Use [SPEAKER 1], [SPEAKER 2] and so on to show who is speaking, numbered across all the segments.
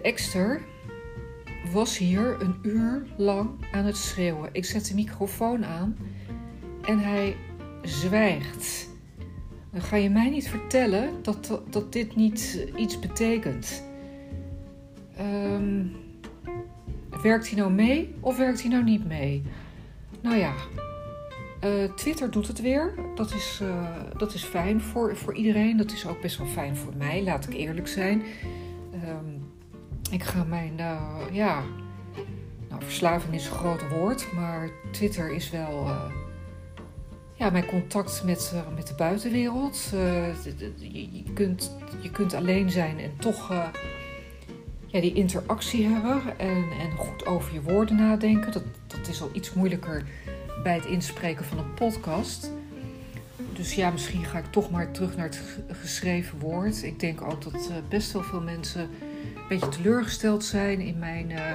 [SPEAKER 1] ekster was hier een uur lang aan het schreeuwen. Ik zet de microfoon aan en hij zwijgt. Ga je mij niet vertellen dat, dat, dit niet iets betekent. Um, werkt hij nou mee of werkt hij nou niet mee? Nou ja, uh, Twitter doet het weer. Dat is, uh, dat is fijn voor, voor iedereen. Dat is ook best wel fijn voor mij, laat ik eerlijk zijn. Um, ik ga mijn, uh, ja, nou, verslaving is een groot woord, maar Twitter is wel ja, mijn contact met, met de buitenwereld. Je, je, kunt, je kunt alleen zijn en toch ja, die interactie hebben en, en goed over je woorden nadenken. Dat, dat is al iets moeilijker bij het inspreken van een podcast. Dus ja, misschien ga ik toch maar terug naar het geschreven woord. Ik denk ook dat best wel veel mensen een beetje teleurgesteld zijn in mijn uh,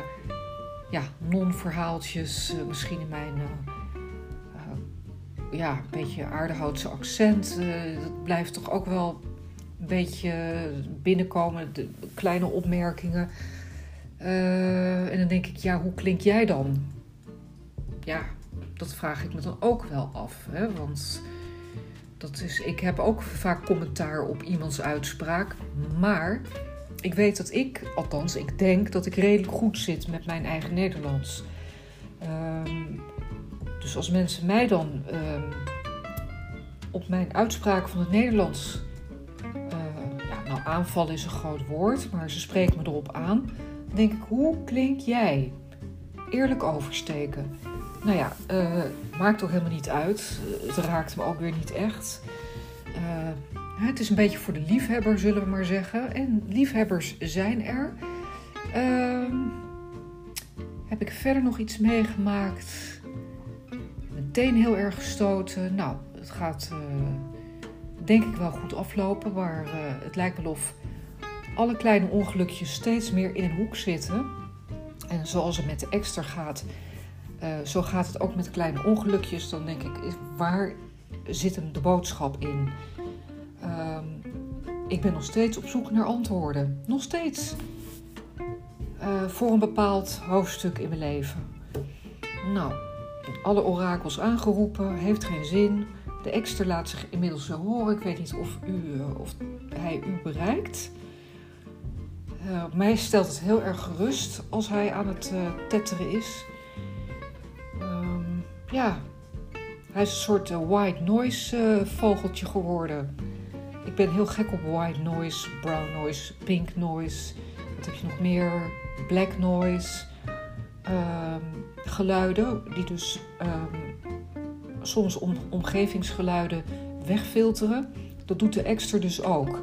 [SPEAKER 1] ja, non-verhaaltjes. Uh, misschien in mijn ja, een beetje aardehoutse accent. dat blijft toch ook wel een beetje binnenkomen, de kleine opmerkingen. en dan denk ik, ja, hoe klink jij dan? Ja, dat vraag ik me dan ook wel af. Hè? Want dat is, ik heb ook vaak commentaar op iemands uitspraak. Maar ik weet dat ik, althans, ik denk dat ik redelijk goed zit met mijn eigen Nederlands. Um, dus als mensen mij dan um, op mijn uitspraak van het Nederlands. Uh, ja, nou, aanvallen is een groot woord, maar ze spreken me erop aan. Dan denk ik, hoe klink jij? Eerlijk oversteken. Nou ja, uh, maakt ook helemaal niet uit. Het raakt me ook weer niet echt. Uh, het is een beetje voor de liefhebber, zullen we maar zeggen. En liefhebbers zijn er. Uh, heb ik verder nog iets meegemaakt? Meteen heel erg gestoten. Nou, het gaat uh, denk ik wel goed aflopen. Maar het lijkt wel of alle kleine ongelukjes steeds meer in een hoek zitten. En zoals het met de extra gaat, uh, zo gaat het ook met kleine ongelukjes. Dan denk ik, waar zit hem de boodschap in? Ik ben nog steeds op zoek naar antwoorden. Nog steeds. Uh, voor een bepaald hoofdstuk in mijn leven. Nou, alle orakels aangeroepen, heeft geen zin. De extra laat zich inmiddels horen. Ik weet niet of, u, uh, of hij u bereikt. Uh, mij stelt het heel erg gerust als hij aan het tetteren is ja, hij is een soort white noise vogeltje geworden. Ik ben heel gek op white noise, brown noise, pink noise. Wat heb je nog meer? Black noise. Um, geluiden die dus um, soms om, omgevingsgeluiden wegfilteren. Dat doet de extra dus ook.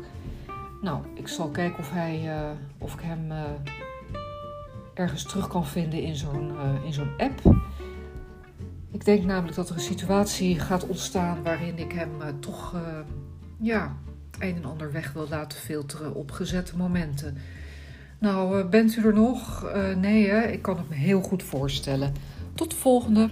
[SPEAKER 1] Nou, ik zal kijken of, hij, uh, of ik hem ergens terug kan vinden in zo'n in zo'n app. Ik denk namelijk dat er een situatie gaat ontstaan waarin ik hem toch ja, een en ander weg wil laten filteren op gezette momenten. Nou, uh, bent u er nog? nee, hè? ik kan het me heel goed voorstellen. Tot de volgende.